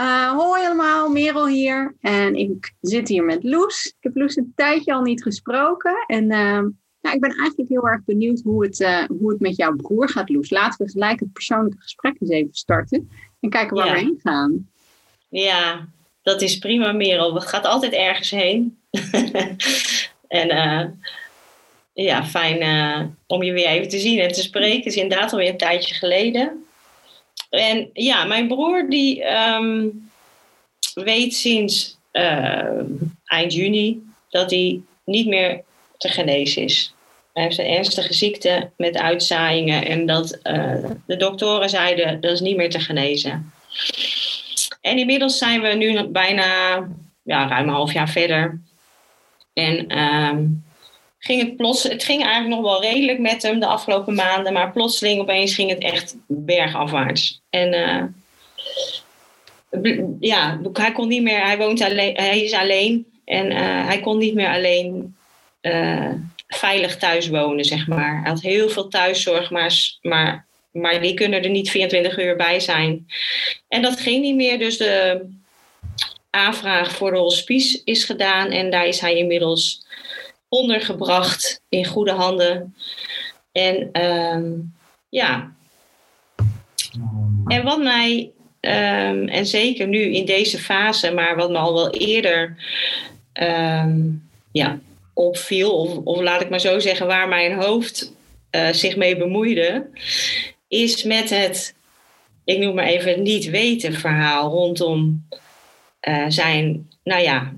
Uh, hoi allemaal, Merel hier. En ik zit hier met Loes. Ik heb Loes een tijdje al niet gesproken. En uh, nou, ik ben eigenlijk heel erg benieuwd hoe het, uh, hoe het met jouw broer gaat, Loes. Laten we gelijk het persoonlijke gesprek eens even starten. En kijken waar Ja. we heen gaan. Ja, dat is prima, Merel. Het gaat altijd ergens heen. en eh, ja, fijn eh, om je weer even te zien en te spreken. Het is inderdaad alweer een tijdje geleden. En ja, mijn broer die ehm, weet sinds eh, eind juni dat hij niet meer te genezen is. Hij heeft een ernstige ziekte met uitzaaiingen en dat eh, de doktoren zeiden dat is niet meer te genezen. En inmiddels zijn we nu bijna ja, ruim een half jaar verder. En ehm, ging het, plots, het ging eigenlijk nog wel redelijk met hem de afgelopen maanden, maar plotseling opeens ging het echt bergafwaarts. En eh, ja, hij kon niet meer, hij woont alleen, hij is alleen en eh, hij kon niet meer alleen eh, veilig thuis wonen, zeg maar. Hij had heel veel thuiszorg, maar, maar, maar die kunnen er niet 24 uur bij zijn. En dat ging niet meer, dus de aanvraag voor de hospice is gedaan en daar is hij inmiddels ondergebracht in goede handen. En ehm, ja. En wat mij, ehm, en zeker nu in deze fase, maar wat me al wel eerder ehm, ja, opviel, of, of laat ik maar zo zeggen, waar mijn hoofd eh, zich mee bemoeide, is met het, ik noem maar even niet weten verhaal rondom eh, zijn, nou ja,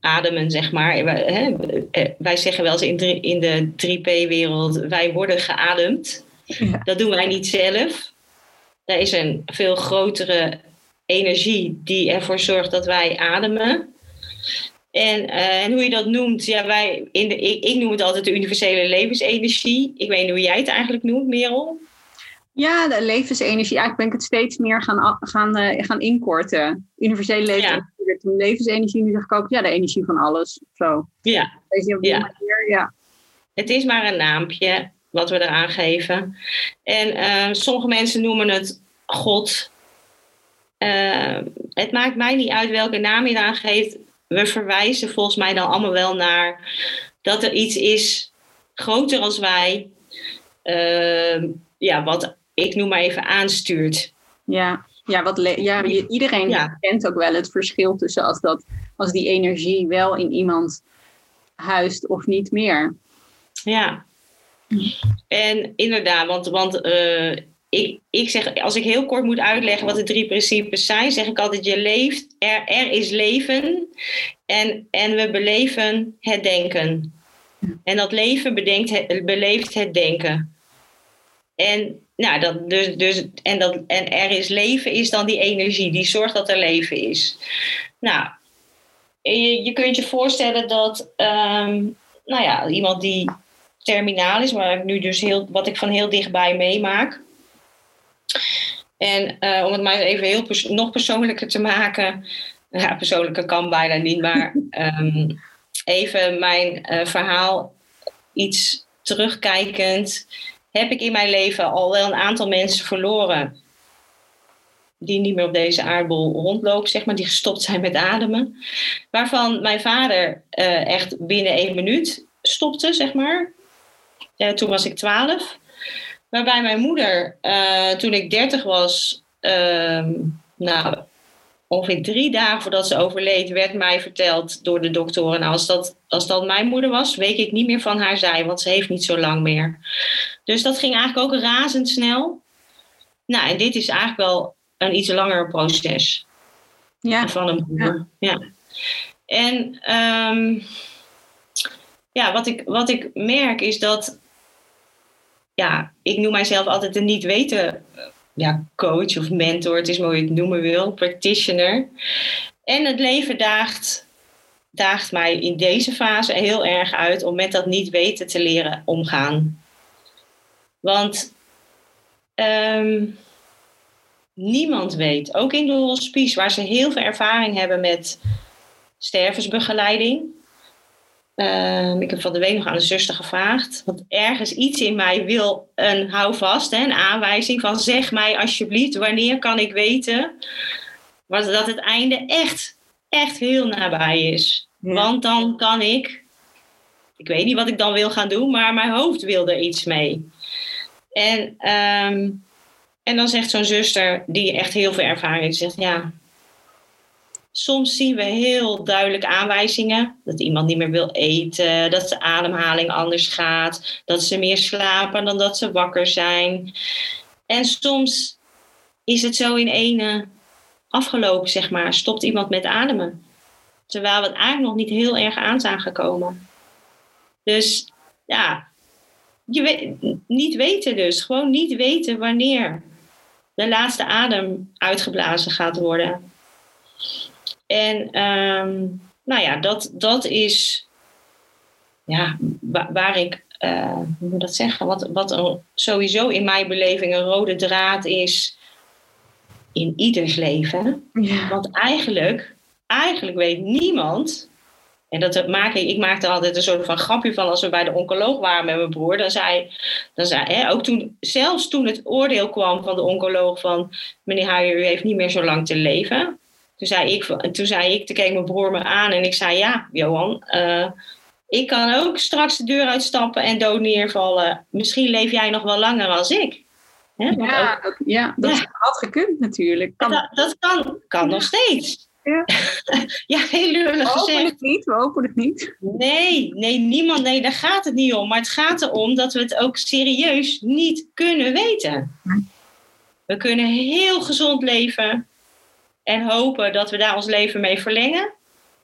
ademen, zeg maar. Wij, hè, eh, wij zeggen wel eens in, drie- in de 3P-wereld, wij worden geademd. Ja. Dat doen wij niet zelf. Er is een veel grotere energie die ervoor zorgt dat wij ademen. En, eh, en hoe je dat noemt, ja, wij in de, ik, ik noem het altijd de universele levensenergie. Ik weet niet hoe jij het eigenlijk noemt, Merel. Ja, de levensenergie. Eigenlijk ben ik het steeds meer gaan, gaan, eh, gaan inkorten. Universele levensenergie. Werd toen levensenergie. Nu zeg ik ook, ja, de energie van alles. Zo. Ja, Deze op die Ja. manier, ja. Het is maar een naampje wat we eraan geven. En eh, sommige mensen noemen het God. Eh, het maakt mij niet uit welke naam je eraan geeft. We verwijzen volgens mij dan allemaal wel naar dat er iets is groter als wij. eh, ja, wat ik noem maar even aanstuurt. Ja, ja, wat ja iedereen Ja. kent ook wel het verschil tussen als, dat, als die energie wel in iemand huist of niet meer. Ja. En inderdaad, want, want eh, ik, ik zeg, als ik heel kort moet uitleggen wat de drie principes zijn, zeg ik altijd: je leeft, er, er is leven en, en we beleven het denken. En dat leven bedenkt beleeft het denken. En, nou, dat, dus, dus, en, dat, en er is leven is dan die energie die zorgt dat er leven is. Nou, je, je kunt je voorstellen dat ehm, nou ja, iemand die terminaal is, maar nu dus heel, wat ik van heel dichtbij meemaak. En eh, om het maar even heel nog persoonlijker te maken. Ja, persoonlijker kan bijna niet, maar ehm, even mijn eh, verhaal iets terugkijkend. Heb ik in mijn leven al wel een aantal mensen verloren. Die niet meer op deze aardbol rondlopen, zeg maar, die gestopt zijn met ademen. Waarvan mijn vader eh, echt binnen één minuut stopte, zeg maar. Eh, toen was ik twaalf. Waarbij mijn moeder, eh, toen ik dertig was, ehm, nou, ongeveer drie dagen voordat ze overleed, werd mij verteld door de doktoren. Nou, als dat, als dat mijn moeder was, weet ik niet meer van haar zij, want ze heeft niet zo lang meer. Dus dat ging eigenlijk ook razendsnel. Nou, en dit is eigenlijk wel een iets langer proces Ja, van een broer. Ja. En ehm, ja, wat ik, wat ik merk is dat, ja, ik noem mijzelf altijd een niet weten ja, coach of mentor, het is mooi hoe je het noemen wil, practitioner. En het leven daagt daagt mij in deze fase heel erg uit om met dat niet weten te leren omgaan. Want ehm, niemand weet, ook in de hospice, waar ze heel veel ervaring hebben met stervensbegeleiding. Ehm, ik heb van de week nog aan de zuster gevraagd. Want ergens iets in mij wil een houvast, hè, een aanwijzing van zeg mij alsjeblieft, wanneer kan ik weten dat het einde echt, echt heel nabij is. Want dan kan ik, ik weet niet wat ik dan wil gaan doen, maar mijn hoofd wil er iets mee. En, ehm, en dan zegt zo'n zuster, die echt heel veel ervaring heeft, zegt ja, soms zien we heel duidelijk aanwijzingen. Dat iemand niet meer wil eten, dat de ademhaling anders gaat, dat ze meer slapen dan dat ze wakker zijn. En soms is het zo in ene afgelopen, zeg maar, stopt iemand met ademen. Terwijl we het eigenlijk nog niet heel erg aan zijn gekomen. Dus ja, je niet weten dus. Gewoon niet weten wanneer de laatste adem uitgeblazen gaat worden. En ehm, nou ja, dat, dat is ja, waar, ik, uh, hoe moet dat zeggen, wat, wat sowieso in mijn beleving een rode draad is in ieders leven. Ja. Want eigenlijk, eigenlijk weet niemand, en dat maak ik, ik maakte altijd een soort van grapje van als we bij de oncoloog waren met mijn broer. Dan zei, dan zei hè, ook toen, zelfs toen het oordeel kwam van de oncoloog van meneer Huijer, u heeft niet meer zo lang te leven. Toen zei ik, toen zei ik, toen keek mijn broer me aan en ik zei, ja, Johan, uh, ik kan ook straks de deur uitstappen en dood neervallen. Misschien leef jij nog wel langer als ik. Hè? Ja, ook, ja, dat had gekund natuurlijk. Kan, dat, dat kan, kan nog steeds. Ja, ja heel lullig gezegd. We hopen het niet, we hopen het niet. Nee, nee, niemand, nee, daar gaat het niet om. Maar het gaat erom dat we het ook serieus niet kunnen weten. We kunnen heel gezond leven en hopen dat we daar ons leven mee verlengen.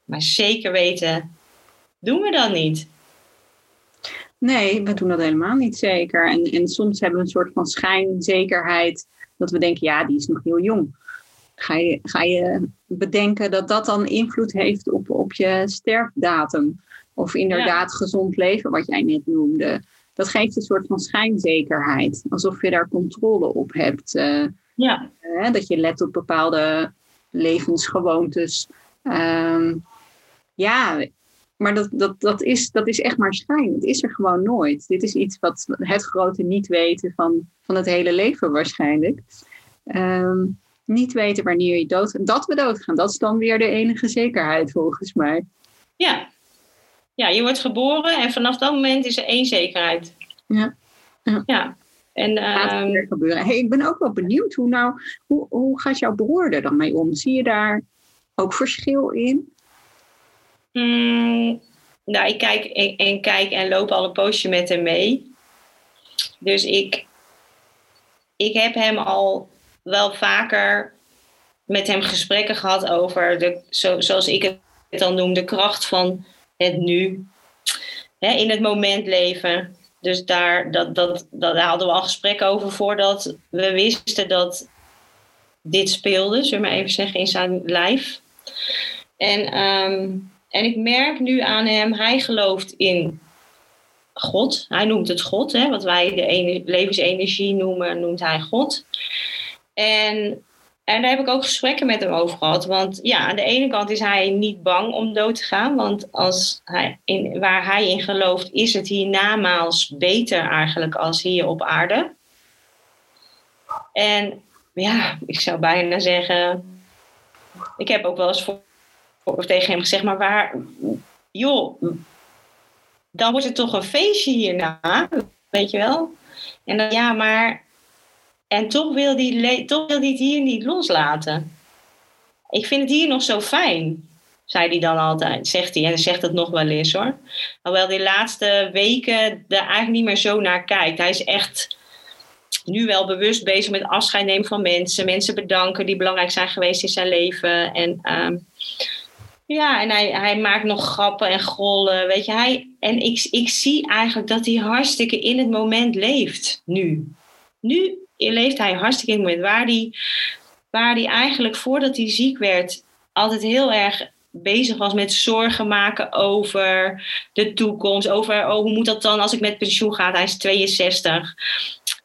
Maar zeker weten, doen we dat niet. Nee, we doen dat helemaal niet zeker. En, en soms hebben we een soort van schijnzekerheid dat we denken, ja, die is nog heel jong. Ga je, ga je bedenken dat dat dan invloed heeft op, op je sterfdatum? Of inderdaad gezond leven, wat jij net noemde. Dat geeft een soort van schijnzekerheid. Alsof je daar controle op hebt. Uh, ja. Uh, dat je let op bepaalde levensgewoontes. Um, ja, maar dat, dat, dat, is, dat is echt maar schijn. Het is er gewoon nooit. Dit is iets wat het grote niet weten van, van het hele leven waarschijnlijk. Um, niet weten wanneer je dood Dat we doodgaan, dat is dan weer de enige zekerheid volgens mij. Ja. Ja, je wordt geboren en vanaf dat moment is er één zekerheid. Ja. Ja. ja. En, um, gebeuren. Hey, ik ben ook wel benieuwd, hoe, nou, hoe, hoe gaat jouw broer er dan mee om? Zie je daar ook verschil in? Mm, nou, ik kijk en, en, kijk en loop al een poosje met hem mee. Dus ik, ik heb hem al wel vaker met hem gesprekken gehad over, de, zo, zoals ik het dan noem, de kracht van het nu. in het moment leven. Dus daar, dat, dat, dat, hadden we al gesprekken over voordat we wisten dat dit speelde, zullen we maar even zeggen, in zijn lijf. En, um, en ik merk nu aan hem, hij gelooft in God. Hij noemt het God, hè, wat wij de levensenergie noemen, noemt hij God. En, en daar heb ik ook gesprekken met hem over gehad. Want ja, aan de ene kant is hij niet bang om dood te gaan. Want als hij in, waar hij in gelooft, is het hiernamaals beter eigenlijk als hier op aarde. En ja, ik zou bijna zeggen. Ik heb ook wel eens voor, voor, tegen hem gezegd, maar waar. Joh, dan wordt het toch een feestje hierna, weet je wel? En dan ja, maar en toch wil hij toch wil het hier niet loslaten. Ik vind het hier nog zo fijn, zei hij dan altijd, zegt hij. En zegt het nog wel eens hoor. Hoewel die laatste weken er eigenlijk niet meer zo naar kijkt. Hij is echt nu wel bewust bezig met afscheid nemen van mensen. Mensen bedanken die belangrijk zijn geweest in zijn leven. En ehm, ja, en hij, hij maakt nog grappen en grollen. Weet je, hij, en ik, ik zie eigenlijk dat hij hartstikke in het moment leeft. Nu. Nu leeft hij hartstikke in het. Waar hij, waar hij eigenlijk voordat hij ziek werd altijd heel erg bezig was met zorgen maken over de toekomst. Over oh, hoe moet dat dan als ik met pensioen ga? Hij is 62.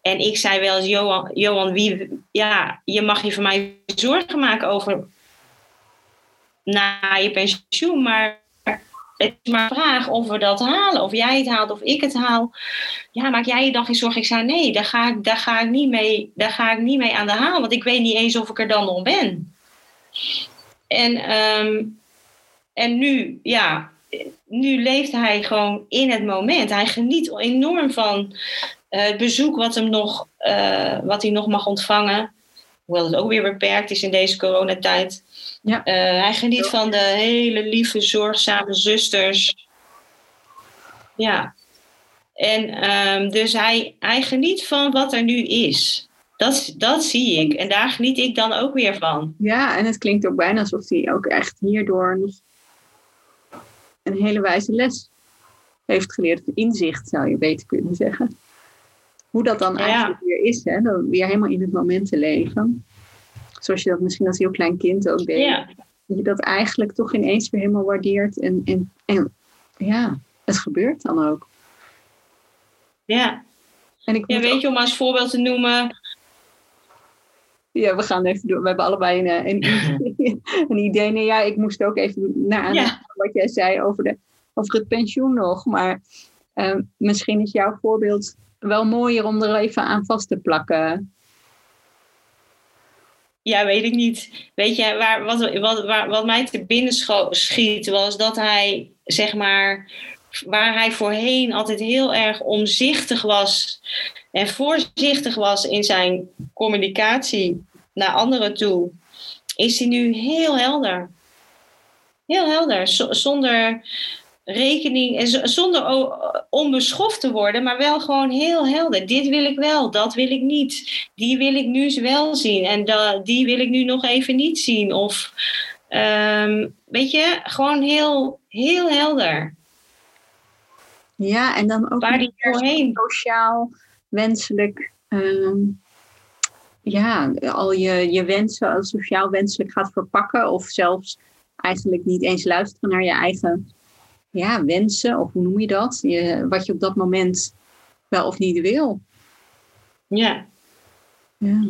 En ik zei wel eens, Johan, Johan wie, ja, je mag je voor mij zorgen maken over na je pensioen. Maar het is maar vraag of we dat halen. Of jij het haalt of ik het haal. Ja, maak jij je dan geen zorgen? Ik zei nee, daar ga ik, daar ga ik, niet, mee, daar ga ik niet mee aan de haal. Want ik weet niet eens of ik er dan nog ben. En, ehm, en nu, ja, nu leeft hij gewoon in het moment. Hij geniet enorm van uh, het bezoek wat, hem nog, uh, wat hij nog mag ontvangen. Hoewel het ook weer beperkt is in deze coronatijd. Ja. Uh, hij geniet van de hele lieve, zorgzame zusters. Ja. En um, dus hij, hij geniet van wat er nu is. Dat, dat zie ik. En daar geniet ik dan ook weer van. Ja, en het klinkt ook bijna alsof hij ook echt hierdoor een hele wijze les heeft geleerd. Inzicht zou je beter kunnen zeggen. Hoe dat dan eigenlijk weer is, hè? Dan weer helemaal in het moment te leven. Zoals je dat misschien als heel klein kind ook deed. Ja. Dat je dat eigenlijk toch ineens weer helemaal waardeert. En, en, en ja, het gebeurt dan ook. Ja. En ik ja, weet je, om als voorbeeld te noemen. Ja, we gaan even door. We hebben allebei een, een, een idee. Nee, ja, ik moest ook even naar ja. wat jij zei over, de, over het pensioen nog. Maar uh, misschien is jouw voorbeeld wel mooier om er even aan vast te plakken. Ja, weet ik niet. Weet je, waar, wat, wat, wat mij te binnen schiet, was dat hij, zeg maar, waar hij voorheen altijd heel erg omzichtig was en voorzichtig was in zijn communicatie naar anderen toe, is hij nu heel helder. Heel helder, zonder rekening, en zonder onbeschoft te worden, maar wel gewoon heel helder. Dit wil ik wel, dat wil ik niet. Die wil ik nu wel zien en die wil ik nu nog even niet zien. Of ehm, weet je, gewoon heel, heel helder. Ja, en dan ook Waar die sociaal wenselijk. Ehm, ja, al je, je wensen als sociaal wenselijk gaat verpakken, of zelfs eigenlijk niet eens luisteren naar je eigen ja, wensen, of hoe noem je dat? Je, wat je op dat moment wel of niet wil. Ja. ja.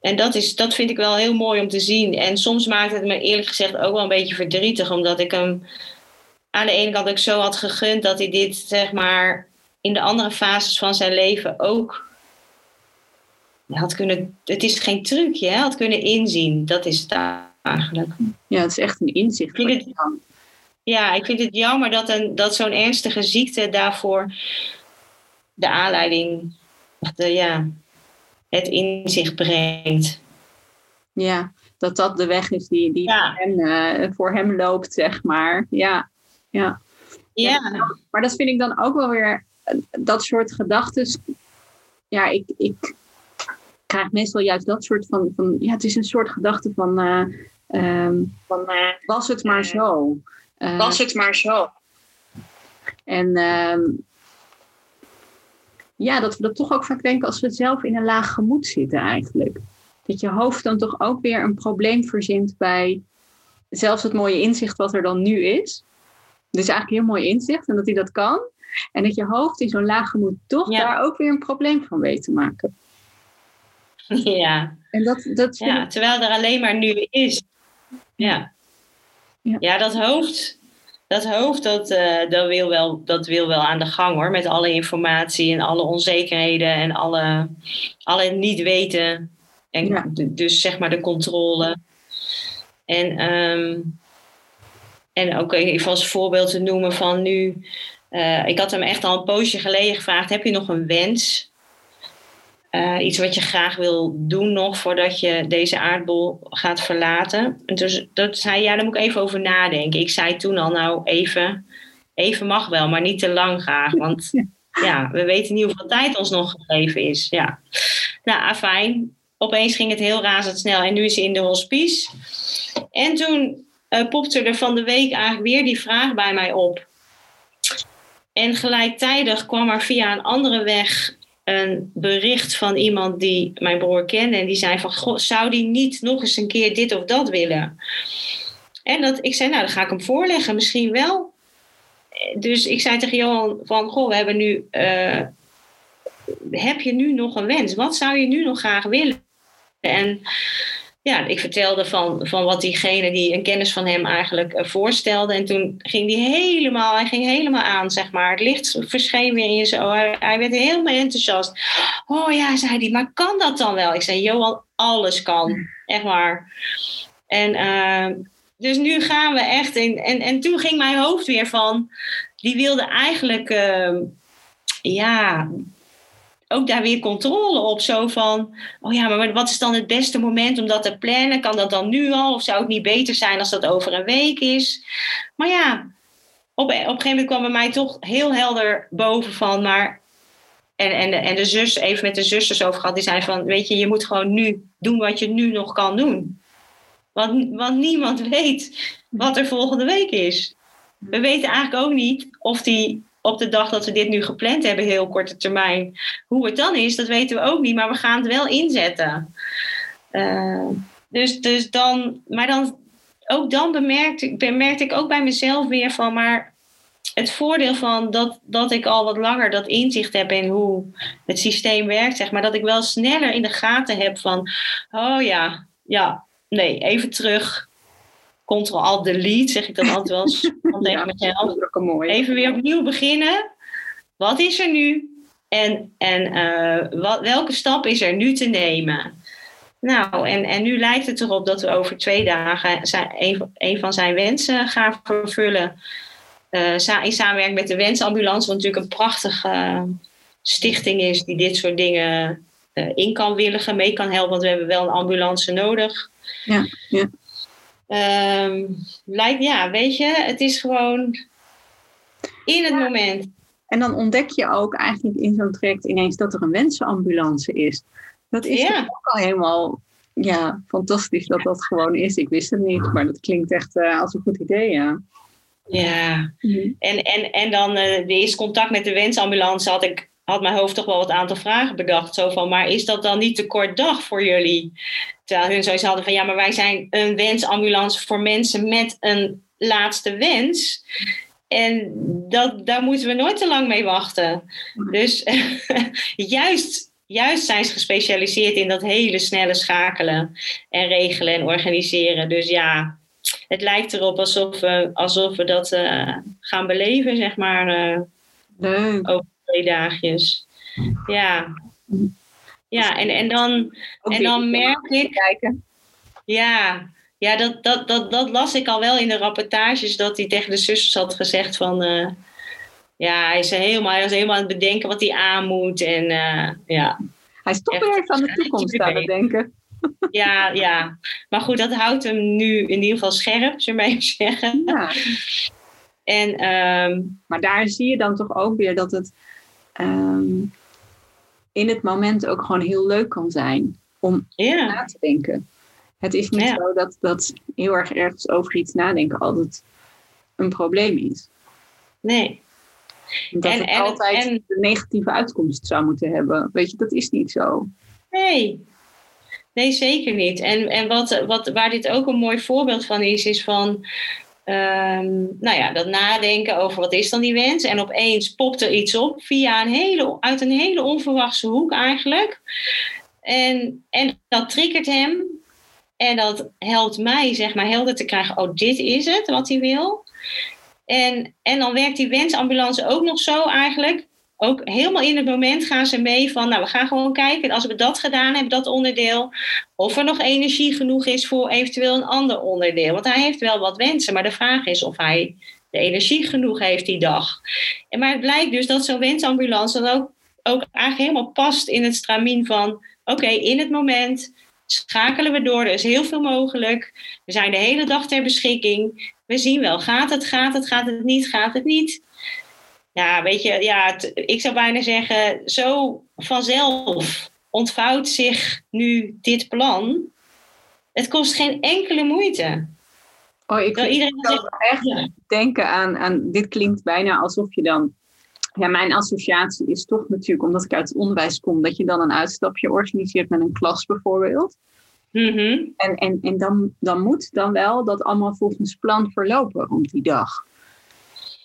En dat, is, dat vind ik wel heel mooi om te zien. En soms maakt het me eerlijk gezegd ook wel een beetje verdrietig, omdat ik hem aan de ene kant ook zo had gegund dat hij dit, zeg maar, in de andere fases van zijn leven ook had kunnen. Het is geen trucje, hè, had kunnen inzien. Dat is het eigenlijk. Ja, het is echt een inzicht. Ik vind het, ja, ik vind het jammer dat, een, dat zo'n ernstige ziekte daarvoor de aanleiding, de, ja, het inzicht brengt. Ja, dat dat de weg is die, die voor, hem, uh, voor hem loopt, zeg maar. Ja, ja. ja. Maar dat vind ik dan ook wel weer, dat soort gedachten. Ja, ik, ik krijg meestal juist dat soort van, van ja, het is een soort gedachte van, uh, um, van uh, was het maar zo. Uh, Was het maar zo. En uh, ja, dat we dat toch ook vaak denken als we zelf in een laag gemoed zitten eigenlijk. Dat je hoofd dan toch ook weer een probleem verzint bij zelfs het mooie inzicht wat er dan nu is. Dus eigenlijk een heel mooi inzicht en dat hij dat kan. En dat je hoofd in zo'n laag gemoed toch daar ook weer een probleem van weet te maken. Ja. En dat, dat ja, terwijl er alleen maar nu is. Ja. Ja, ja dat hoofd, dat, hoofd dat, uh, dat, wil wel, dat wil wel aan de gang hoor. Met alle informatie en alle onzekerheden en alle, alle niet weten. En dus zeg maar de controle. En, um, en ook even als voorbeeld te noemen van nu. Uh, ik had hem echt al een poosje geleden gevraagd: heb je nog een wens? Uh, iets wat je graag wil doen nog voordat je deze aardbol gaat verlaten. En dus dat zei ja, daar moet ik even over nadenken. Ik zei toen al, nou even, even mag wel, maar niet te lang graag. Want ja, we weten niet hoeveel tijd ons nog gegeven is. Ja. Nou, fijn. Opeens ging het heel razendsnel en nu is hij in de hospice. En toen uh, popte er van de week eigenlijk weer die vraag bij mij op. En gelijktijdig kwam er via een andere weg een bericht van iemand die mijn broer kende. En die zei van, God, zou die niet nog eens een keer dit of dat willen? En dat, ik zei, nou, dan ga ik hem voorleggen. Misschien wel. Dus ik zei tegen Johan van, goh, we hebben nu... eh, heb je nu nog een wens? Wat zou je nu nog graag willen? En ja, ik vertelde van, van wat diegene die een kennis van hem eigenlijk eh, voorstelde. En toen ging hij helemaal, hij ging helemaal aan, zeg maar. Het licht verscheen weer in je zo. Hij, werd helemaal enthousiast. Oh ja, zei hij, maar kan dat dan wel? Ik zei, Johan, alles kan. Echt waar. En eh, dus nu gaan we echt in. En, en toen ging mijn hoofd weer van. Die wilde eigenlijk. eh, ja, ook daar weer controle op. Zo van, oh ja, maar wat is dan het beste moment om dat te plannen? Kan dat dan nu al? Of zou het niet beter zijn als dat over een week is? Maar ja, op, op een gegeven moment kwam bij mij toch heel helder boven van, maar... En, en, de, en de zus, even met de zusters over gehad, die zei van, weet je, je moet gewoon nu doen wat je nu nog kan doen. Want, want niemand weet wat er volgende week is. We weten eigenlijk ook niet of die op de dag dat we dit nu gepland hebben, heel korte termijn. Hoe het dan is, dat weten we ook niet, maar we gaan het wel inzetten. Uh, dus, dus dan, maar dan, ook dan bemerkte, bemerkte ik ook bij mezelf weer van, maar het voordeel van dat, dat ik al wat langer dat inzicht heb in hoe het systeem werkt, zeg maar, dat ik wel sneller in de gaten heb van, oh ja, ja, nee, even terug. Ctrl-Alt-Delete, zeg ik dan altijd wel eens tegen mezelf. Even weer opnieuw beginnen. Wat is er nu? En, en uh, wat, welke stap is er nu te nemen? Nou, en, en nu lijkt het erop dat we over twee dagen zijn, een, een van zijn wensen gaan vervullen. Uh, in samenwerking met de Wensambulance, wat natuurlijk een prachtige uh, stichting is die dit soort dingen uh, in kan willigen, mee kan helpen, want we hebben wel een ambulance nodig. Ja, ja. Um, lijkt, ja, weet je, het is gewoon in het ja. moment. En dan ontdek je ook eigenlijk in zo'n traject ineens dat er een wensenambulance is. Dat is ja. ook al helemaal ja, fantastisch dat dat gewoon is. Ik wist het niet, maar dat klinkt echt uh, als een goed idee, ja. Ja, mm-hmm. en, en, en dan uh, de eerste contact met de wensambulance had ik had mijn hoofd toch wel wat aantal vragen bedacht. Zo van, maar is dat dan niet te kort dag voor jullie? Terwijl hun zoiets hadden van, ja, maar wij zijn een wensambulance voor mensen met een laatste wens. En dat, daar moeten we nooit te lang mee wachten. Dus juist, juist zijn ze gespecialiseerd in dat hele snelle schakelen en regelen en organiseren. Dus ja, het lijkt erop alsof we, alsof we dat uh, gaan beleven, zeg maar. Uh, Leuk. Over twee dagjes. Ja. Ja, en, en dan, en dan merk ik. Kijken. Ja, ja dat, dat, dat, dat las ik al wel in de rapportages. Dat hij tegen de zusters had gezegd van. Uh, ja, hij is, helemaal, hij is helemaal aan het bedenken wat hij aan moet. En uh, ja. Hij is toch weer aan de toekomst aan het denken. Ja, ja. Maar goed, dat houdt hem nu in ieder geval scherp, we even zeggen. Ja. En, um, maar daar zie je dan toch ook weer dat het um, in het moment ook gewoon heel leuk kan zijn om na te denken. Het is niet zo dat, dat heel erg ergens over iets nadenken altijd een probleem is. nee. Dat En- het en- altijd en- een negatieve uitkomst zou moeten hebben. Weet je, dat is niet zo. Nee. Nee, zeker niet. En, en wat, wat, waar dit ook een mooi voorbeeld van is, is van ehm, nou ja, dat nadenken over wat is dan die wens. En opeens popt er iets op via een hele, uit een hele onverwachte hoek eigenlijk. En, en dat triggert hem. En dat helpt mij, zeg maar, helder te krijgen. Oh, dit is het wat hij wil. En, en dan werkt die wensambulance ook nog zo eigenlijk ook helemaal in het moment gaan ze mee van, nou, we gaan gewoon kijken, als we dat gedaan hebben, dat onderdeel, of er nog energie genoeg is voor eventueel een ander onderdeel. Want hij heeft wel wat wensen, maar de vraag is of hij de energie genoeg heeft die dag. En maar het blijkt dus dat zo'n wensambulance dan ook, ook eigenlijk helemaal past in het stramien van, oké, in het moment schakelen we door, er is heel veel mogelijk, we zijn de hele dag ter beschikking, we zien wel, gaat het, gaat het, gaat het niet, gaat het niet. Ja, weet je, ja, ik zou bijna zeggen, zo vanzelf ontvouwt zich nu dit plan. Het kost geen enkele moeite. Oh, ik vind iedereen zegt, echt ja. denken aan, aan, dit klinkt bijna alsof je dan, ja, mijn associatie is toch natuurlijk, omdat ik uit het onderwijs kom, dat je dan een uitstapje organiseert met een klas bijvoorbeeld. Mhm. En, en, en dan, dan moet dan wel dat allemaal volgens plan verlopen rond die dag.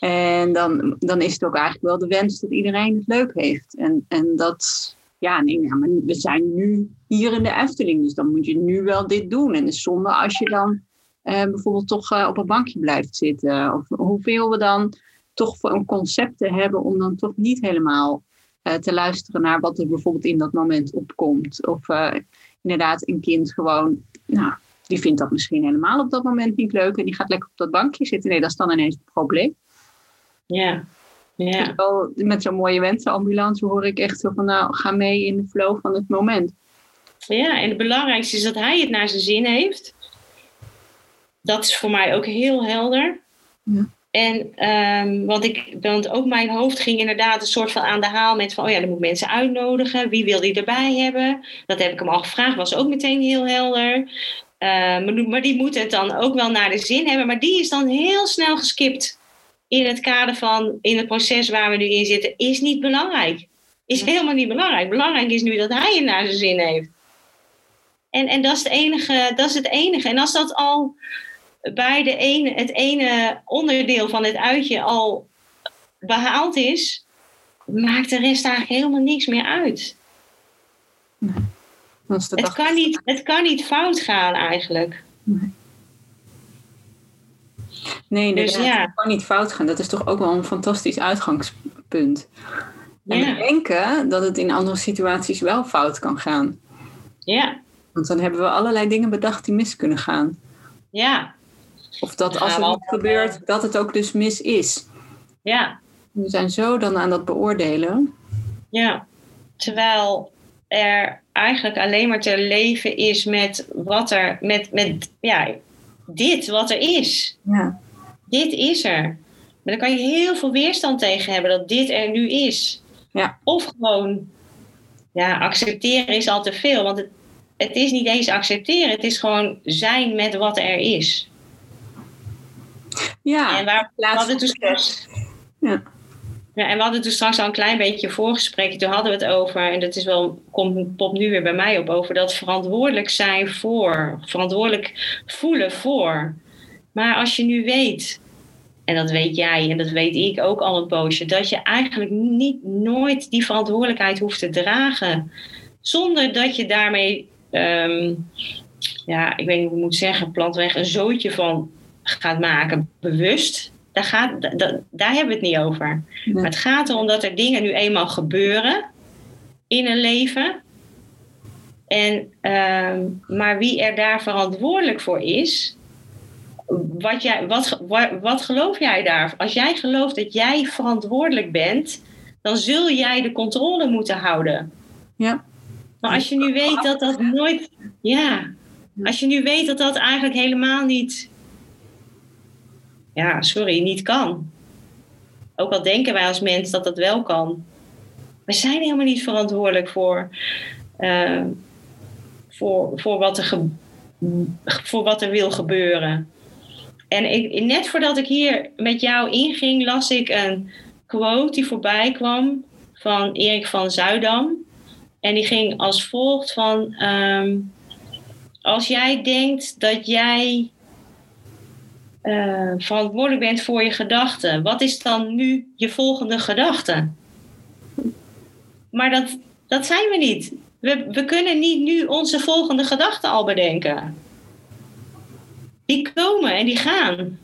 En dan, dan is het ook eigenlijk wel de wens dat iedereen het leuk heeft. En, en dat, ja, nee, maar we zijn nu hier in de Efteling, dus dan moet je nu wel dit doen. En is zonde als je dan eh, bijvoorbeeld toch eh, op een bankje blijft zitten. Of hoeveel we dan toch voor een concepten hebben om dan toch niet helemaal eh, te luisteren naar wat er bijvoorbeeld in dat moment opkomt. Of eh, inderdaad een kind gewoon, nou, die vindt dat misschien helemaal op dat moment niet leuk en die gaat lekker op dat bankje zitten. Nee, dat is dan ineens het probleem. Ja. Ja. met zo'n mooie wensenambulance hoor ik echt zo van, nou, ga mee in de flow van het moment. ja, en het belangrijkste is dat hij het naar zijn zin heeft. Dat is voor mij ook heel helder. Ja. En, ehm, want, ik, want ook mijn hoofd ging inderdaad een soort van aan de haal met van, oh ja, dan moet ik mensen uitnodigen. Wie wil die erbij hebben? Dat heb ik hem al gevraagd, was ook meteen heel helder. Maar, die- maar die moet het dan ook wel naar de zin hebben. Maar die is dan heel snel geskipt in het kader van, in het proces waar we nu in zitten, is niet belangrijk. Is helemaal niet belangrijk. Belangrijk is nu dat hij het naar zijn zin heeft. En, en dat, is het enige, dat is het enige. En als dat al bij de ene, het ene onderdeel van het uitje al behaald is, maakt de rest eigenlijk helemaal niks meer uit. Het kan niet, het kan niet fout gaan eigenlijk. Nee, inderdaad, Dus ja. het kan niet fout gaan. Dat is toch ook wel een fantastisch uitgangspunt. En Ja. denken dat het in andere situaties wel fout kan gaan. Ja, Want dan hebben we allerlei dingen bedacht die mis kunnen gaan. ja, Of dat als het niet gebeurt, dat het ook dus mis is. ja, We zijn zo dan aan dat beoordelen. ja. Terwijl er eigenlijk alleen maar te leven is met wat er, met, met ja, dit wat er is. Ja. dit is er. Maar dan kan je heel veel weerstand tegen hebben dat dit er nu is. Ja. Of gewoon, ja, accepteren is al te veel. Want het, het is niet eens accepteren, het is gewoon zijn met wat er is. Ja, en waar, plaats van toen straks, Ja. Ja, en we hadden toen straks al een klein beetje voorgesprekje. Toen hadden we het over, en dat is wel, komt popt nu weer bij mij op, over dat verantwoordelijk zijn voor, verantwoordelijk voelen voor. Maar als je nu weet, en dat weet jij en dat weet ik ook al een poosje, dat je eigenlijk niet nooit die verantwoordelijkheid hoeft te dragen. Zonder dat je daarmee, ehm, ja, ik weet niet hoe ik moet zeggen, plantweg een zootje van gaat maken, bewust. Daar, gaat, da- da- daar hebben we het niet over. Nee. Maar het gaat erom dat er dingen nu eenmaal gebeuren in een leven. En, ehm, maar wie er daar verantwoordelijk voor is, wat, jij, wat, wat, wat geloof jij daar? Als jij gelooft dat jij verantwoordelijk bent, dan zul jij de controle moeten houden. Ja. Maar als je nu weet dat dat nooit. Ja, als je nu weet dat dat eigenlijk helemaal niet. Ja, sorry, niet kan. Ook al denken wij als mens dat dat wel kan. We zijn helemaal niet verantwoordelijk voor. eh, voor, voor, wat er voor wat er wil gebeuren. En ik, net voordat ik hier met jou inging, las ik een quote die voorbij kwam van Erik van Zuidam. En die ging als volgt van... ehm, als jij denkt dat jij eh, verantwoordelijk bent voor je gedachten... wat is dan nu je volgende gedachte? Maar dat, dat zijn we niet. We, we kunnen niet nu onze volgende gedachten al bedenken. Die komen en die gaan.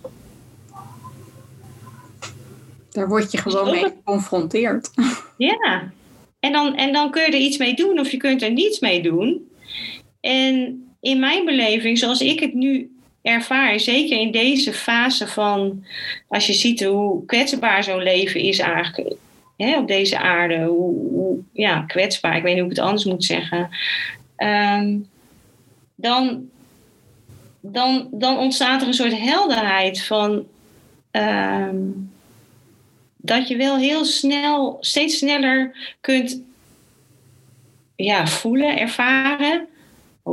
Daar word je gewoon mee geconfronteerd. Ja, en dan, en dan kun je er iets mee doen of je kunt er niets mee doen. En in mijn beleving, zoals ik het nu ervaar, zeker in deze fase van, als je ziet hoe kwetsbaar zo'n leven is eigenlijk hè, op deze aarde, hoe, ja, kwetsbaar, ik weet niet hoe ik het anders moet zeggen, Ehm, dan, dan, dan ontstaat er een soort helderheid van. ehm, dat je wel heel snel, steeds sneller kunt ja, voelen, ervaren.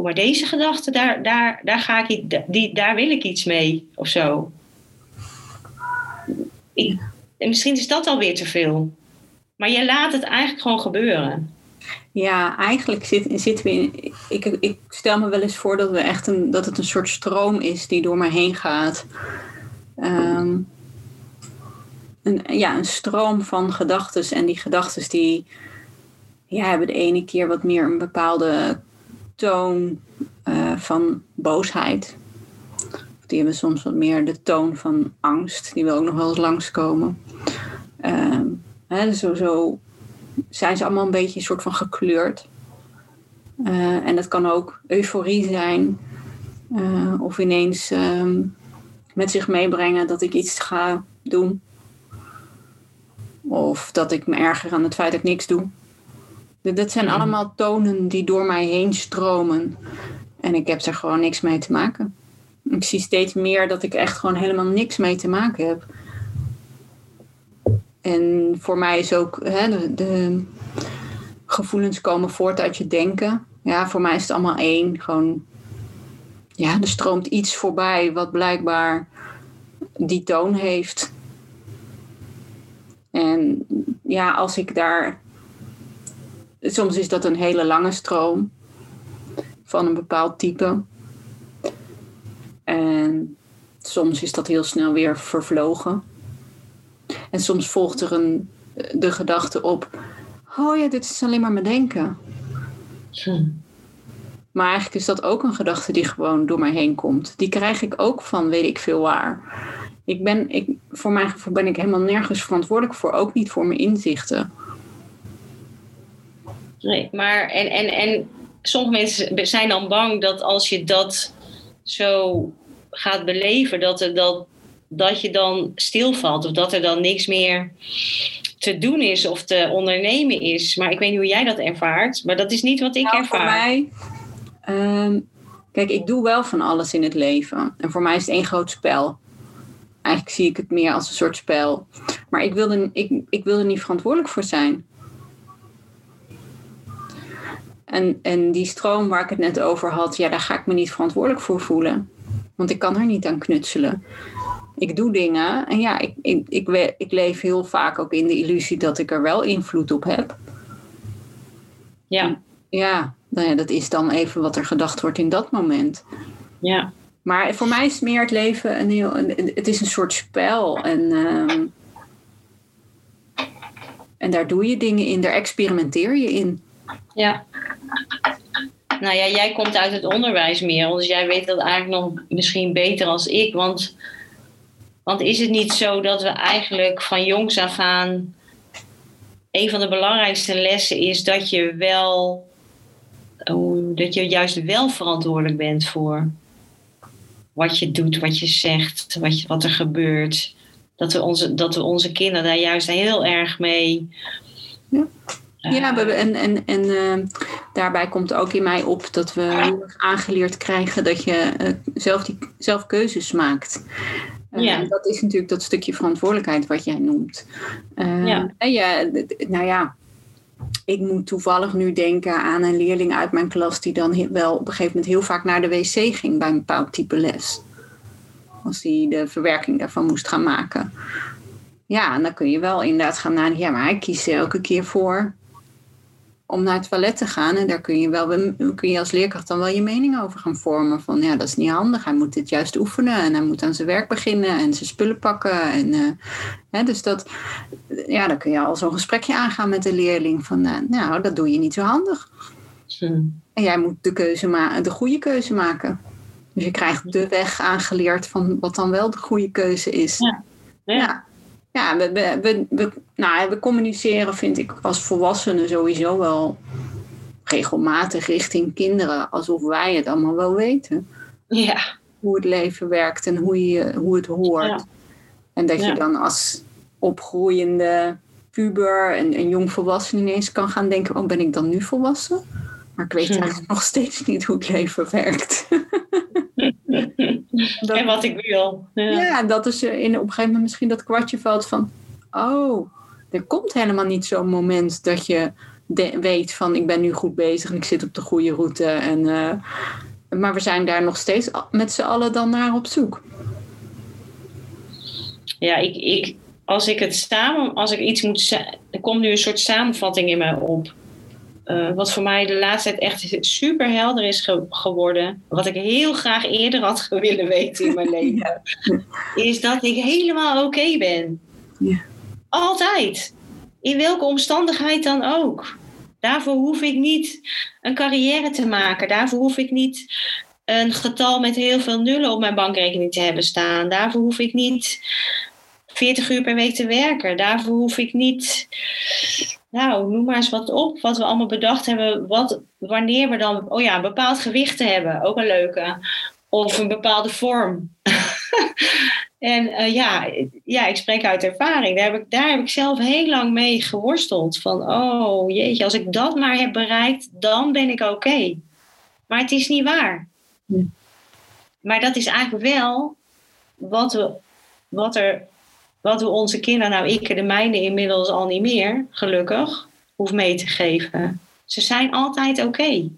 Maar deze gedachte, daar, daar, daar, ga ik, die, daar wil ik iets mee of zo. En misschien is dat alweer te veel. Maar je laat het eigenlijk gewoon gebeuren. Ja, eigenlijk zit, zitten we in. Ik, ik stel me wel eens voor dat, we echt een, dat het een soort stroom is die door me heen gaat. Ehm, een, ja, een stroom van gedachten. En die gedachten die ja, hebben de ene keer wat meer een bepaalde toon uh, van boosheid. Die hebben soms wat meer de toon van angst. Die wil ook nog wel eens langskomen. Uh, hè, zo, zo zijn ze allemaal een beetje een soort van gekleurd. Uh, en dat kan ook euforie zijn. Uh, of ineens uh, met zich meebrengen dat ik iets ga doen. Of dat ik me erger aan het feit dat ik niks doe. Dat zijn allemaal tonen die door mij heen stromen. En ik heb er gewoon niks mee te maken. Ik zie steeds meer dat ik echt gewoon helemaal niks mee te maken heb. En voor mij is ook hè, de, de, gevoelens komen voort uit je denken. Ja, voor mij is het allemaal één. Gewoon, ja, er stroomt iets voorbij wat blijkbaar die toon heeft. En ja, als ik daar. Soms is dat een hele lange stroom van een bepaald type. En soms is dat heel snel weer vervlogen. En soms volgt er een, de gedachte op: oh ja, dit is alleen maar mijn denken. Hm. Maar eigenlijk is dat ook een gedachte die gewoon door mij heen komt. Die krijg ik ook van weet ik veel waar. Ik ben, ik, voor mijn gevoel ben ik helemaal nergens verantwoordelijk voor, ook niet voor mijn inzichten. Nee, maar en, en, en sommige mensen zijn dan bang dat als je dat zo gaat beleven, dat, er, dat, dat je dan stilvalt of dat er dan niks meer te doen is of te ondernemen is. Maar ik weet niet hoe jij dat ervaart, maar dat is niet wat ik nou, ervaar. Voor mij, ehm, kijk, ik doe wel van alles in het leven. En voor mij is het één groot spel. Eigenlijk zie ik het meer als een soort spel. Maar ik wilde, ik, ik wilde niet verantwoordelijk voor zijn. En, en die stroom waar ik het net over had, ja, daar ga ik me niet verantwoordelijk voor voelen. Want ik kan er niet aan knutselen. Ik doe dingen en ja, ik, ik, ik, ik leef heel vaak ook in de illusie dat ik er wel invloed op heb. Ja. ja, nou ja, dat is dan even wat er gedacht wordt in dat moment. Ja. Maar voor mij is meer het leven een heel. Het is een soort spel. En, uh, en daar doe je dingen in, daar experimenteer je in. Ja. Nou ja, jij komt uit het onderwijs meer, dus jij weet dat eigenlijk nog misschien beter als ik. Want, want is het niet zo dat we eigenlijk van jongs af aan. Een van de belangrijkste lessen is dat je wel. dat je juist wel verantwoordelijk bent voor wat je doet, wat je zegt, wat, wat er gebeurt. Dat we, onze, dat we onze kinderen daar juist heel erg mee. Ja, en, en, en uh, daarbij komt ook in mij op dat we aangeleerd krijgen dat je uh, zelf, die, zelf keuzes maakt. Uh, ja. Dat is natuurlijk dat stukje verantwoordelijkheid wat jij noemt. ja. ja. Nou ja, ik moet toevallig nu denken aan een leerling uit mijn klas die dan wel op een gegeven moment heel vaak naar de wc ging bij een bepaald type les. Als hij de verwerking daarvan moest gaan maken. Ja, en dan kun je wel inderdaad gaan nadenken. Ja, maar hij kiest er elke keer voor om naar het toilet te gaan. En daar kun je, wel, kun je als leerkracht dan wel je mening over gaan vormen. Van ja, dat is niet handig. Hij moet dit juist oefenen. En hij moet aan zijn werk beginnen en zijn spullen pakken. En, uh, hè, dus dat, ja, dan kun je al zo'n gesprekje aangaan met de leerling. Van uh, nou, dat doe je niet zo handig. En jij moet de, keuze ma de goede keuze maken. Dus je krijgt de weg aangeleerd van wat dan wel de goede keuze is. ja. ja ja, we, we, we, nou, we communiceren, vind ik, als volwassenen sowieso wel regelmatig richting kinderen, alsof wij het allemaal wel weten. Ja. Hoe het leven werkt en hoe, je, hoe het hoort. En dat je dan als opgroeiende puber en, en jong volwassen ineens kan gaan denken: oh, ben ik dan nu volwassen? Maar ik weet eigenlijk nog steeds niet hoe het leven werkt. dat, en wat ik wil. Ja, ja dat is in, op een gegeven moment misschien dat kwartje valt van... Oh, er komt helemaal niet zo'n moment dat je weet van... ik ben nu goed bezig en ik zit op de goede route. En, uh, maar we zijn daar nog steeds met z'n allen dan naar op zoek. Ja, ik, ik, als ik het samen... Als ik iets moet... Er komt nu een soort samenvatting in mij op eh, wat voor mij de laatste tijd echt super helder is geworden, wat ik heel graag eerder had willen weten in mijn leven, is dat ik helemaal oké ben. Ja. Altijd. In welke omstandigheid dan ook. Daarvoor hoef ik niet een carrière te maken. Daarvoor hoef ik niet een getal met heel veel nullen op mijn bankrekening te hebben staan. Daarvoor hoef ik niet 40 uur per week te werken. Daarvoor hoef ik niet, nou, noem maar eens wat op, wat we allemaal bedacht hebben. Wat, wanneer we dan, oh ja, een bepaald gewicht te hebben, ook een leuke. Of een bepaalde vorm. en uh, ja, ja, ik spreek uit ervaring. Daar heb, ik, daar heb ik zelf heel lang mee geworsteld. Van, oh jeetje, als ik dat maar heb bereikt, dan ben ik oké. Maar het is niet waar. Maar dat is eigenlijk wel wat we, wat er wat we onze kinderen, nou ik de mijne inmiddels al niet meer, gelukkig, hoef mee te geven. Ze zijn altijd oké.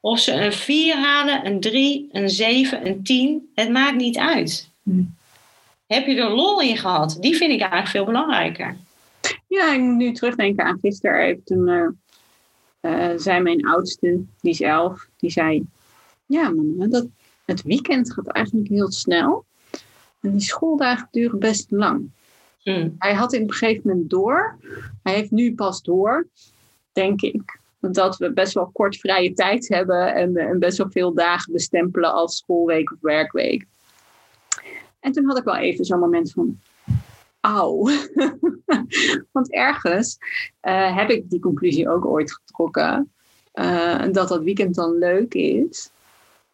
Of ze een 4 halen, een 3, een 7, een 10, het maakt niet uit. Hm. Heb je er lol in gehad? Die vind ik eigenlijk veel belangrijker. Ja, ik moet nu terugdenken aan gisteren. Toen uh, uh, zei mijn oudste, die is elf, die zei... Ja, mama, dat, het weekend gaat eigenlijk heel snel. En die schooldagen duren best lang. Hmm. Hij had in een gegeven moment door. Hij heeft nu pas door, denk ik. Dat we best wel kort vrije tijd hebben en, en best wel veel dagen bestempelen als schoolweek of werkweek. En toen had ik wel even zo'n moment van, auw. Want ergens uh, heb ik die conclusie ook ooit getrokken. Uh, dat dat weekend dan leuk is.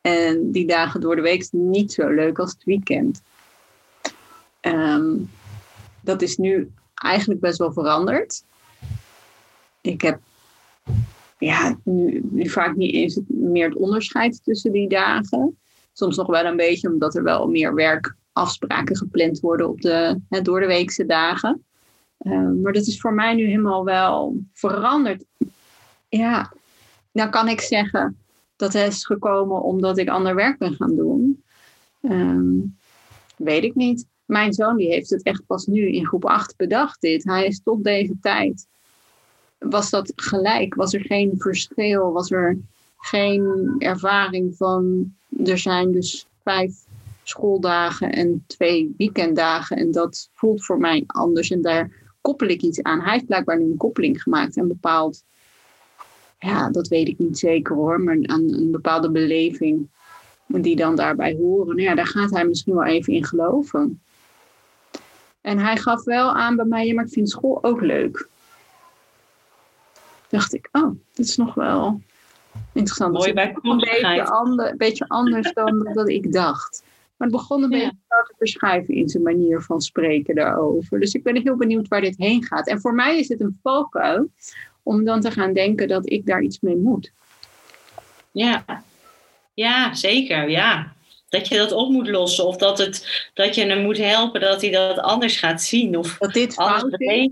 En die dagen door de week niet zo leuk als het weekend. Um, dat is nu eigenlijk best wel veranderd. Ik heb ja, nu, vaak niet eens meer het onderscheid tussen die dagen. Soms nog wel een beetje, omdat er wel meer werkafspraken gepland worden op de hè, door de weekse dagen. Um, maar dat is voor mij nu helemaal wel veranderd. Ja, nou kan ik zeggen dat het is gekomen omdat ik ander werk ben gaan doen. Um, weet ik niet. Mijn zoon die heeft het echt pas nu in groep 8 bedacht dit. Hij is tot deze tijd. Was dat gelijk? Was er geen verschil? Was er geen ervaring van er zijn dus vijf schooldagen en twee weekenddagen en dat voelt voor mij anders en daar koppel ik iets aan. Hij heeft blijkbaar nu een koppeling gemaakt en bepaald, ja, dat weet ik niet zeker hoor, maar aan een bepaalde beleving die dan daarbij horen. Nou ja, daar gaat hij misschien wel even in geloven. En hij gaf wel aan bij mij, maar ik vind school ook leuk. Dacht ik, oh, dat is nog wel interessant. Mooi bij een beetje, ander, beetje anders dan dat ik dacht. Maar het begon een beetje te verschuiven in zijn manier van spreken daarover. Dus ik ben heel benieuwd waar dit heen gaat. En voor mij is het een valkuil om dan te gaan denken dat ik daar iets mee moet. Ja, ja zeker. Ja dat je dat op moet lossen. Of dat, het, dat je hem moet helpen dat hij dat anders gaat zien. Of dat dit fout is,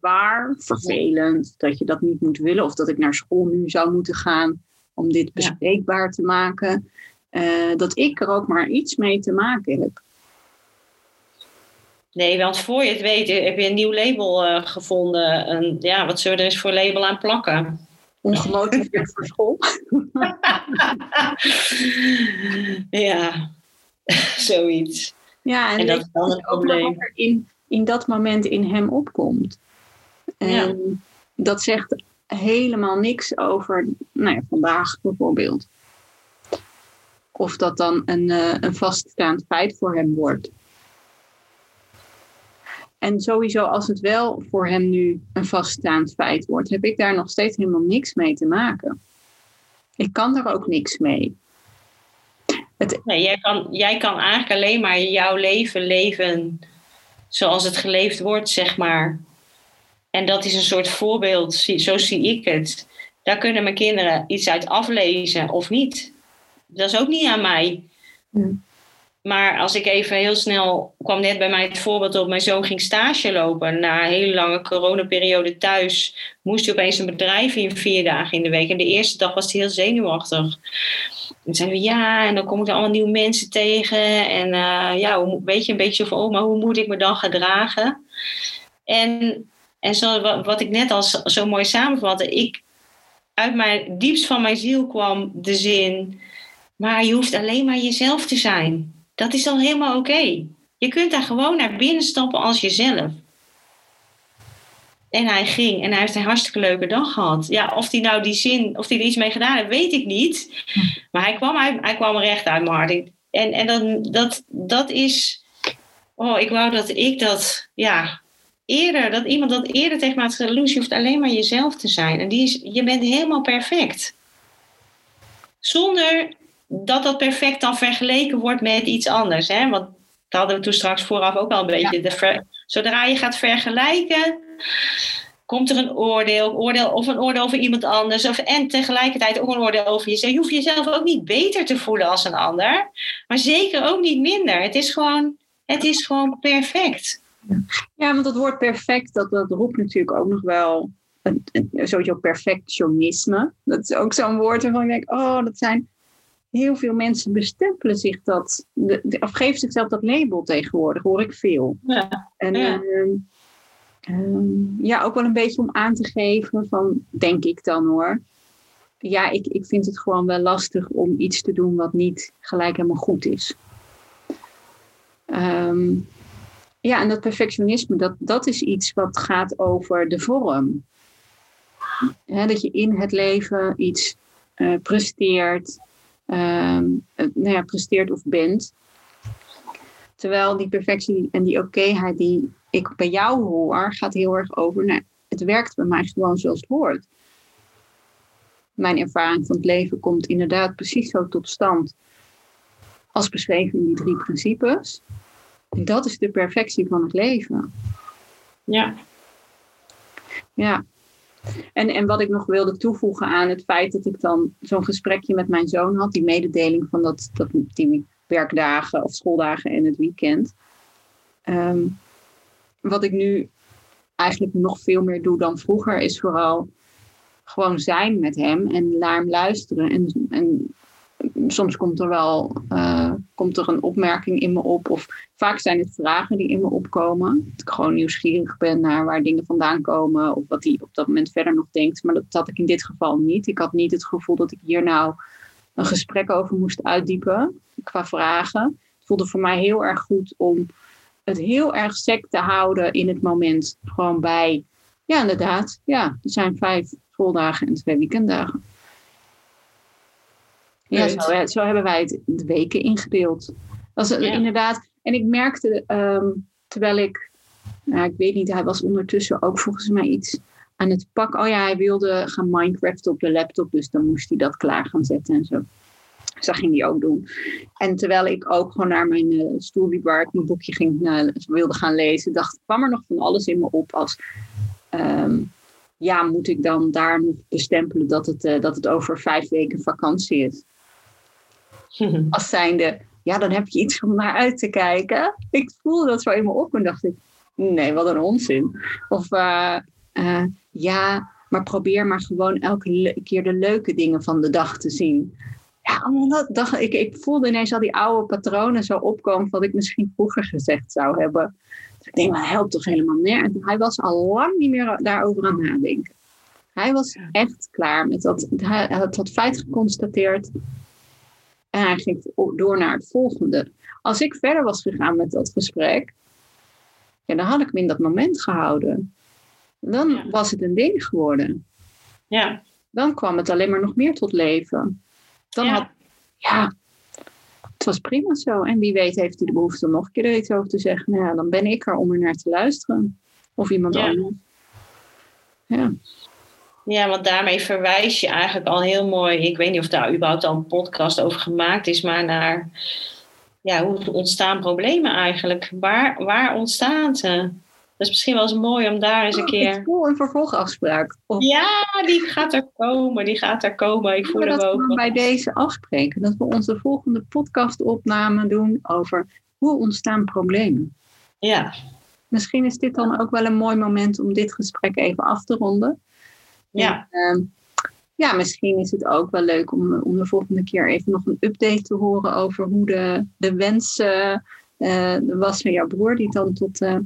waar, vervelend. Dat je dat niet moet willen. Of dat ik naar school nu zou moeten gaan om dit bespreekbaar te maken. Uh, dat ik er ook maar iets mee te maken heb. Nee, want voor je het weet heb je een nieuw label uh, gevonden. En ja, wat zullen we er eens voor label aan plakken? Ongemotiveerd voor school. ja, zoiets. Ja, en, dat is dan het probleem. Wat er in, in dat moment in hem opkomt. En ja. dat zegt helemaal niks over nou ja, vandaag bijvoorbeeld. Of dat dan een, uh, een vaststaand feit voor hem wordt. En sowieso, als het wel voor hem nu een vaststaand feit wordt, heb ik daar nog steeds helemaal niks mee te maken. Ik kan er ook niks mee. Het... Nee, jij, kan, jij kan eigenlijk alleen maar jouw leven leven zoals het geleefd wordt, zeg maar. En dat is een soort voorbeeld, zo zie ik het. Daar kunnen mijn kinderen iets uit aflezen of niet. Dat is ook niet aan mij. Maar als ik even heel snel kwam net bij mij het voorbeeld op, mijn zoon ging stage lopen. Na een hele lange coronaperiode thuis moest hij opeens een bedrijf in vier dagen in de week. En de eerste dag was hij heel zenuwachtig. En zeiden we ja, en dan kom ik er allemaal nieuwe mensen tegen. En uh, ja, weet je, een beetje van, oh, maar hoe moet ik me dan gedragen? En, en zo, wat ik net al zo mooi samenvatte, ik, uit mijn diepst van mijn ziel kwam de zin, maar je hoeft alleen maar jezelf te zijn. Dat is al helemaal oké. Je kunt daar gewoon naar binnen stappen als jezelf. En hij ging en hij heeft een hartstikke leuke dag gehad. Ja, of hij nou die zin, of hij er iets mee gedaan heeft, weet ik niet. Maar hij kwam, hij, kwam recht uit hart. En, en dan, dat, dat is. Oh, ik wou dat ik dat. Ja, eerder, dat iemand dat eerder tegen mij had gezegd. Je hoeft alleen maar jezelf te zijn. En die is, je bent helemaal perfect. Zonder dat dat perfect dan vergeleken wordt met iets anders. Hè? Want dat hadden we toen straks vooraf ook al een beetje. De zodra je gaat vergelijken, komt er een oordeel, oordeel of een oordeel over iemand anders. Of, en tegelijkertijd ook een oordeel over jezelf. Je hoeft jezelf ook niet beter te voelen als een ander. Maar zeker ook niet minder. Het is gewoon, het is gewoon perfect. Ja, want dat woord perfect, dat, dat roept natuurlijk ook nog wel sowieso perfectionisme. Dat is ook zo'n woord waarvan ik denk, oh, dat zijn heel veel mensen bestempelen zich dat, of geven zichzelf dat label tegenwoordig, hoor ik veel. Ja. En ja. Ehm, ehm, ja, ook wel een beetje om aan te geven van, denk ik dan hoor. Ja, ik, ik vind het gewoon wel lastig om iets te doen wat niet gelijk helemaal goed is. Ehm, ja, en dat perfectionisme, dat, dat is iets wat gaat over de vorm. dat je in het leven iets uh, presteert, nou ja, presteert of bent. Terwijl die perfectie en die okéheid die ik bij jou hoor, gaat heel erg over, nou, het werkt bij mij gewoon zoals het hoort. Mijn ervaring van het leven komt inderdaad precies zo tot stand als beschreven in die drie principes. Dat is de perfectie van het leven. Ja. Ja. En, en wat ik nog wilde toevoegen aan het feit dat ik dan zo'n gesprekje met mijn zoon had, die mededeling van dat, dat die werkdagen of schooldagen en het weekend. Ehm, wat ik nu eigenlijk nog veel meer doe dan vroeger, is vooral gewoon zijn met hem en naar hem luisteren. En, en soms komt er wel uh, komt er een opmerking in me op. Of vaak zijn het vragen die in me opkomen. Dat ik gewoon nieuwsgierig ben naar waar dingen vandaan komen. Of wat hij op dat moment verder nog denkt. Maar dat had ik in dit geval niet. Ik had niet het gevoel dat ik hier nou een gesprek over moest uitdiepen. Qua vragen. Het voelde voor mij heel erg goed om het heel erg sec te houden in het moment. Gewoon bij, ja inderdaad, ja, er zijn vijf schooldagen en twee weekenddagen. Ja, zo, zo, hebben wij het de weken ingedeeld. Dat is inderdaad. En ik merkte, ehm, terwijl ik, nou, ik weet niet, hij was ondertussen ook volgens mij iets aan het pakken. Oh ja, hij wilde gaan Minecraft op de laptop, dus dan moest hij dat klaar gaan zetten en zo. Dus dat ging hij ook doen. En terwijl ik ook gewoon naar mijn uh, stoel liep waar ik mijn boekje ging, uh, wilde gaan lezen, dacht, kwam er nog van alles in me op als. Ehm, ja, moet ik dan daar nog bestempelen dat het, uh, dat het over vijf weken vakantie is? Als zijnde, ja, dan heb je iets om naar uit te kijken. Ik voelde dat zo in me op en dacht ik, nee, wat een onzin. Of uh, uh, ja, maar probeer maar gewoon elke keer de leuke dingen van de dag te zien. Ja, dat, dacht, ik, ik voelde ineens al die oude patronen zo opkomen wat ik misschien vroeger gezegd zou hebben. Dus ik denk, dat helpt toch helemaal meer. En hij was al lang niet meer daarover aan nadenken. Hij was echt klaar met dat. Hij had dat feit geconstateerd. En hij ging door naar het volgende. Als ik verder was gegaan met dat gesprek, ja, dan had ik hem in dat moment gehouden. Dan was het een ding geworden. Ja. Dan kwam het alleen maar nog meer tot leven. Dan ja. had, ja, het was prima zo. En wie weet heeft hij de behoefte om nog een keer er iets over te zeggen. Nou ja, dan ben ik er om er naar te luisteren. Of iemand ja. anders. Ja. Ja, want daarmee verwijs je eigenlijk al heel mooi. Ik weet niet of daar überhaupt al een podcast over gemaakt is, maar naar ja, hoe ontstaan problemen eigenlijk? Waar, waar ontstaan ze? Dat is misschien wel eens mooi om daar eens een keer. Ik voel een vervolgafspraak. Ja, die gaat er komen. Die gaat er komen. Ik voel hem ook. We bij deze afspreken dat we onze volgende podcastopname doen over hoe ontstaan problemen. Ja. Misschien is dit dan ook wel een mooi moment om dit gesprek even af te ronden. Ja. En, uh, ja, misschien is het ook wel leuk om, om de volgende keer even nog een update te horen over hoe de, de wens uh, was van jouw broer, die dan tot uh,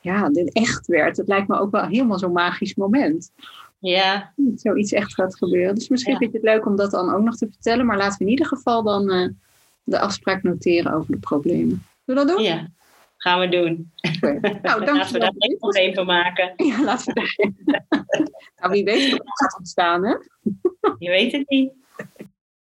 ja, dit echt werd. Het lijkt me ook wel helemaal zo'n magisch moment. Ja. zoiets echt gaat gebeuren. Dus misschien Ja. vind je het leuk om dat dan ook nog te vertellen. Maar laten we in ieder geval dan eh, de afspraak noteren over de problemen. Zullen we dat doen? ja, gaan we doen. Oké. Nou, Laten we daar geen probleem van maken. Ja, laten we daar. nou, wie weet wat er gaat ontstaan, hè? Je weet het niet.